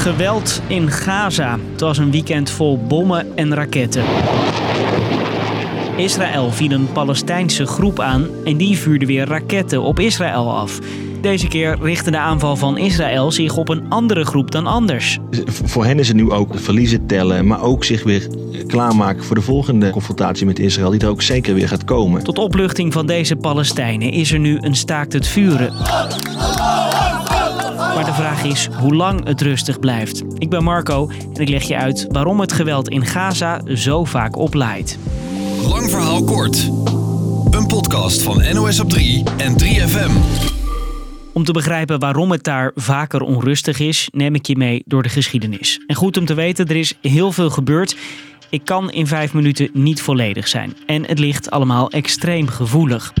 Geweld in Gaza. Het was een weekend vol bommen en raketten. Israël viel een Palestijnse groep aan en die vuurde weer raketten op Israël af. Deze keer richtte de aanval van Israël zich op een andere groep dan anders. Voor hen is het nu ook verliezen tellen, maar ook zich weer klaarmaken voor de volgende confrontatie met Israël, die er ook zeker weer gaat komen. Tot opluchting van deze Palestijnen is er nu een staakt het vuren. Maar de vraag is hoe lang het rustig blijft. Ik ben Marco en ik leg je uit waarom het geweld in Gaza zo vaak oplaait. Lang verhaal kort. Een podcast van NOS op 3 en 3FM. Om te begrijpen waarom het daar vaker onrustig is, neem ik je mee door de geschiedenis. En goed om te weten, er is heel veel gebeurd. Ik kan in vijf minuten niet volledig zijn. En het ligt allemaal extreem gevoelig.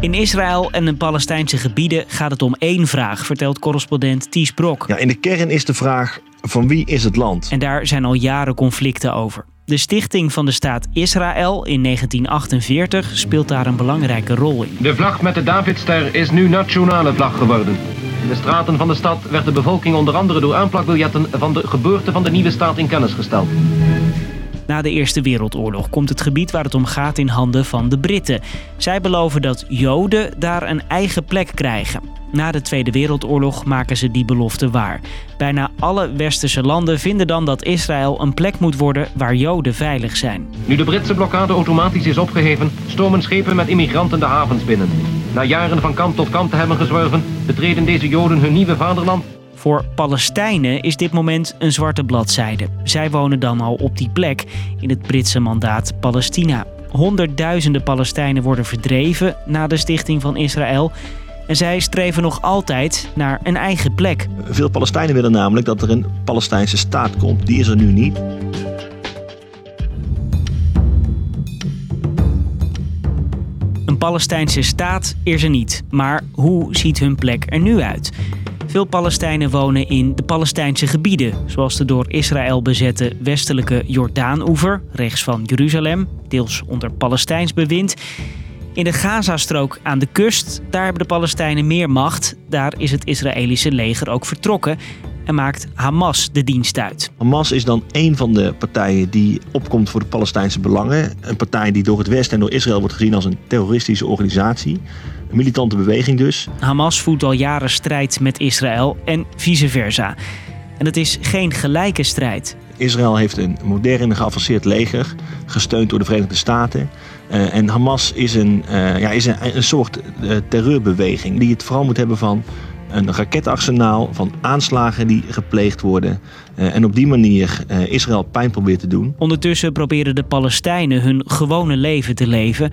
In Israël en de Palestijnse gebieden gaat het om één vraag, vertelt correspondent Ties Brok. Ja, in de kern is de vraag: van wie is het land? En daar zijn al jaren conflicten over. De stichting van de staat Israël in 1948 speelt daar een belangrijke rol in. De vlag met de Davidster is nu nationale vlag geworden. In de straten van de stad werd de bevolking onder andere door aanplakbiljetten van de geboorte van de nieuwe staat in kennis gesteld. Na de Eerste Wereldoorlog komt het gebied waar het om gaat in handen van de Britten. Zij beloven dat Joden daar een eigen plek krijgen. Na de Tweede Wereldoorlog maken ze die belofte waar. Bijna alle westerse landen vinden dan dat Israël een plek moet worden waar Joden veilig zijn. Nu de Britse blokkade automatisch is opgeheven, stormen schepen met immigranten de havens binnen. Na jaren van kant tot kant te hebben gezworven, betreden deze Joden hun nieuwe vaderland voor Palestijnen is dit moment een zwarte bladzijde. Zij wonen dan al op die plek in het Britse mandaat Palestina. Honderdduizenden Palestijnen worden verdreven na de stichting van Israël. En zij streven nog altijd naar een eigen plek. Veel Palestijnen willen namelijk dat er een Palestijnse staat komt. Die is er nu niet. Een Palestijnse staat is er niet. Maar hoe ziet hun plek er nu uit? Veel Palestijnen wonen in de Palestijnse gebieden, zoals de door Israël bezette westelijke Jordaanoever, rechts van Jeruzalem, deels onder Palestijns bewind. In de Gazastrook aan de kust, daar hebben de Palestijnen meer macht. Daar is het Israëlische leger ook vertrokken en maakt Hamas de dienst uit. Hamas is dan een van de partijen die opkomt voor de Palestijnse belangen. Een partij die door het Westen en door Israël wordt gezien als een terroristische organisatie. Een militante beweging dus. Hamas voert al jaren strijd met Israël en vice versa. En het is geen gelijke strijd. Israël heeft een modern geavanceerd leger, gesteund door de Verenigde Staten. Uh, en Hamas is een, uh, ja, is een, een soort uh, terreurbeweging die het vooral moet hebben van een raketarsenaal van aanslagen die gepleegd worden. en op die manier Israël pijn probeert te doen. Ondertussen proberen de Palestijnen hun gewone leven te leven.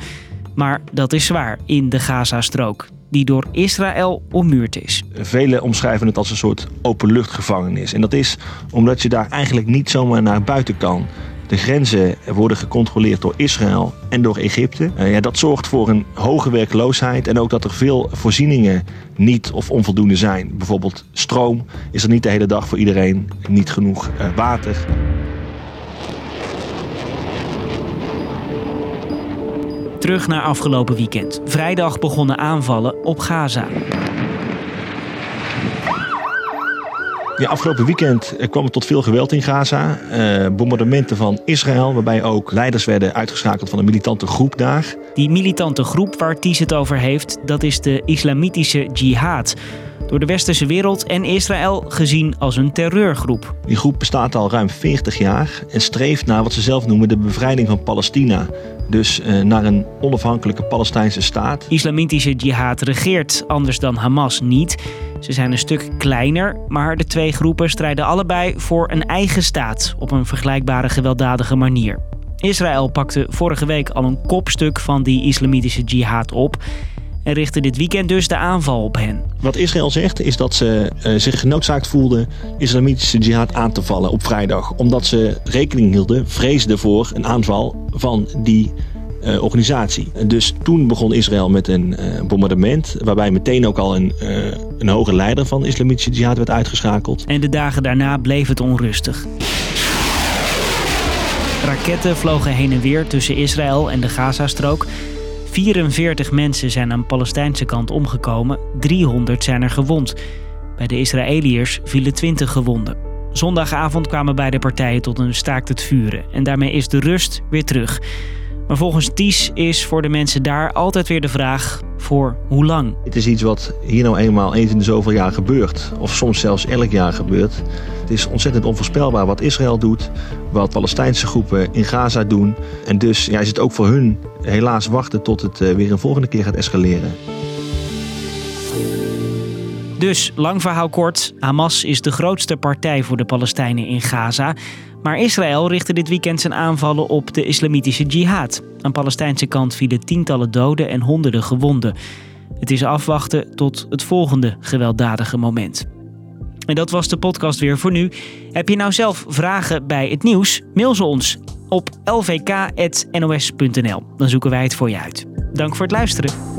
Maar dat is zwaar in de Gazastrook, die door Israël ommuurd is. Velen omschrijven het als een soort openluchtgevangenis. En dat is omdat je daar eigenlijk niet zomaar naar buiten kan. De grenzen worden gecontroleerd door Israël en door Egypte. Uh, ja, dat zorgt voor een hoge werkloosheid en ook dat er veel voorzieningen niet of onvoldoende zijn. Bijvoorbeeld stroom is er niet de hele dag voor iedereen, niet genoeg uh, water. Terug naar afgelopen weekend. Vrijdag begonnen aanvallen op Gaza. Ja, afgelopen weekend eh, kwam het tot veel geweld in Gaza. Uh, bombardementen van Israël, waarbij ook leiders werden uitgeschakeld van een militante groep daar. Die militante groep waar Ties het over heeft, dat is de Islamitische Jihad. Door de westerse wereld en Israël gezien als een terreurgroep. Die groep bestaat al ruim 40 jaar en streeft naar wat ze zelf noemen de bevrijding van Palestina. Dus uh, naar een onafhankelijke Palestijnse staat. Islamitische Jihad regeert anders dan Hamas niet. Ze zijn een stuk kleiner, maar de twee groepen strijden allebei voor een eigen staat op een vergelijkbare gewelddadige manier. Israël pakte vorige week al een kopstuk van die islamitische jihad op en richtte dit weekend dus de aanval op hen. Wat Israël zegt is dat ze uh, zich genoodzaakt voelden islamitische jihad aan te vallen op vrijdag. Omdat ze rekening hielden, vreesden voor een aanval van die uh, organisatie. Dus toen begon Israël met een uh, bombardement, waarbij meteen ook al een, uh, een hoge leider van de islamitische jihad werd uitgeschakeld. En de dagen daarna bleef het onrustig. Raketten vlogen heen en weer tussen Israël en de Gazastrook. 44 mensen zijn aan de Palestijnse kant omgekomen, 300 zijn er gewond. Bij de Israëliërs vielen 20 gewonden. Zondagavond kwamen beide partijen tot een staakt het vuren en daarmee is de rust weer terug. Maar volgens Ties is voor de mensen daar altijd weer de vraag voor hoe lang. Het is iets wat hier nou eenmaal eens in de zoveel jaar gebeurt. Of soms zelfs elk jaar gebeurt. Het is ontzettend onvoorspelbaar wat Israël doet. Wat Palestijnse groepen in Gaza doen. En dus ja, is het ook voor hun helaas wachten tot het eh, weer een volgende keer gaat escaleren. Dus, lang verhaal kort, Hamas is de grootste partij voor de Palestijnen in Gaza. Maar Israël richtte dit weekend zijn aanvallen op de islamitische jihad. Aan Palestijnse kant vielen tientallen doden en honderden gewonden. Het is afwachten tot het volgende gewelddadige moment. En dat was de podcast weer voor nu. Heb je nou zelf vragen bij het nieuws? Mail ze ons op lvk.nos.nl. Dan zoeken wij het voor je uit. Dank voor het luisteren.